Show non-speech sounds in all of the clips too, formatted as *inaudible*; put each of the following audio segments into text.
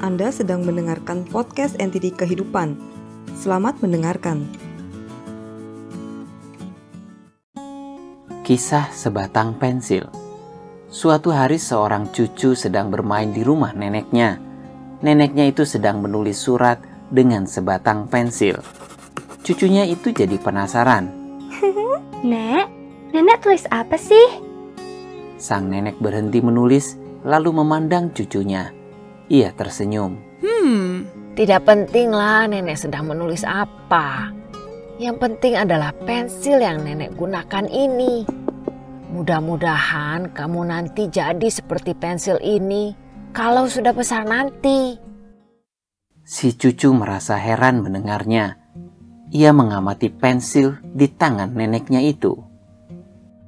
Anda sedang mendengarkan podcast NTD Kehidupan. Selamat mendengarkan. Kisah sebatang pensil. Suatu hari seorang cucu sedang bermain di rumah neneknya. Neneknya itu sedang menulis surat dengan sebatang pensil. Cucunya itu jadi penasaran. *laughs* Nek, nenek tulis apa sih? Sang nenek berhenti menulis lalu memandang cucunya. Ia tersenyum. Hmm, Tidak penting lah nenek sedang menulis apa. Yang penting adalah pensil yang nenek gunakan ini. Mudah-mudahan kamu nanti jadi seperti pensil ini kalau sudah besar nanti. Si cucu merasa heran mendengarnya. Ia mengamati pensil di tangan neneknya itu.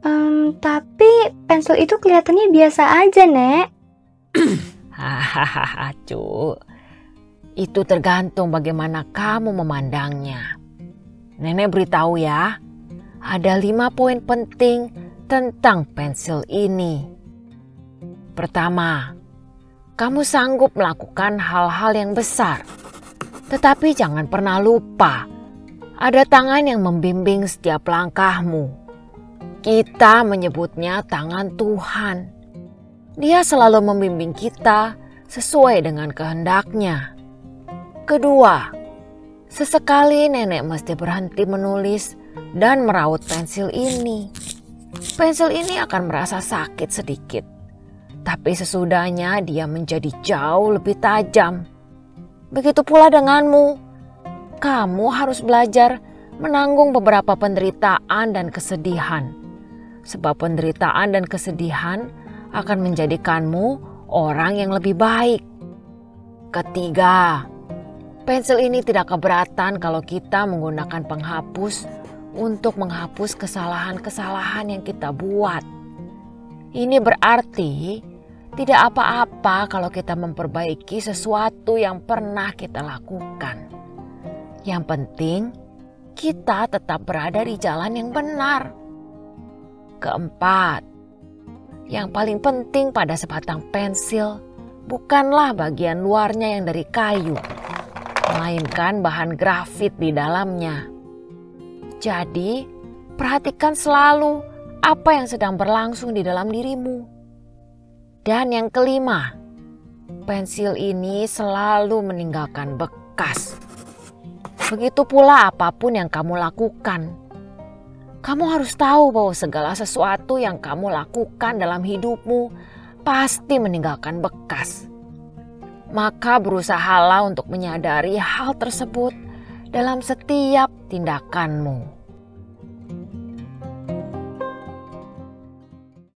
Em, tapi pensil itu kelihatannya biasa aja, Nek. *clears throat* Hahaha, cu. Itu tergantung bagaimana kamu memandangnya. Nenek beritahu ya, ada lima poin penting tentang pensil ini. Pertama, kamu sanggup melakukan hal-hal yang besar. Tetapi jangan pernah lupa, ada tangan yang membimbing setiap langkahmu. Kita menyebutnya tangan Tuhan. Dia selalu membimbing kita sesuai dengan kehendaknya. Kedua, sesekali nenek mesti berhenti menulis dan meraut pensil ini. Pensil ini akan merasa sakit sedikit, tapi sesudahnya dia menjadi jauh lebih tajam. Begitu pula denganmu, kamu harus belajar menanggung beberapa penderitaan dan kesedihan, sebab penderitaan dan kesedihan akan menjadikanmu orang yang lebih baik. Ketiga, pensil ini tidak keberatan kalau kita menggunakan penghapus untuk menghapus kesalahan-kesalahan yang kita buat. Ini berarti tidak apa-apa kalau kita memperbaiki sesuatu yang pernah kita lakukan. Yang penting, kita tetap berada di jalan yang benar. Keempat, yang paling penting pada sebatang pensil bukanlah bagian luarnya yang dari kayu, melainkan bahan grafit di dalamnya. Jadi, perhatikan selalu apa yang sedang berlangsung di dalam dirimu. Dan yang kelima, pensil ini selalu meninggalkan bekas. Begitu pula apa pun yang kamu lakukan. Kamu harus tahu bahwa segala sesuatu yang kamu lakukan dalam hidupmu pasti meninggalkan bekas. Maka berusahalah untuk menyadari hal tersebut dalam setiap tindakanmu.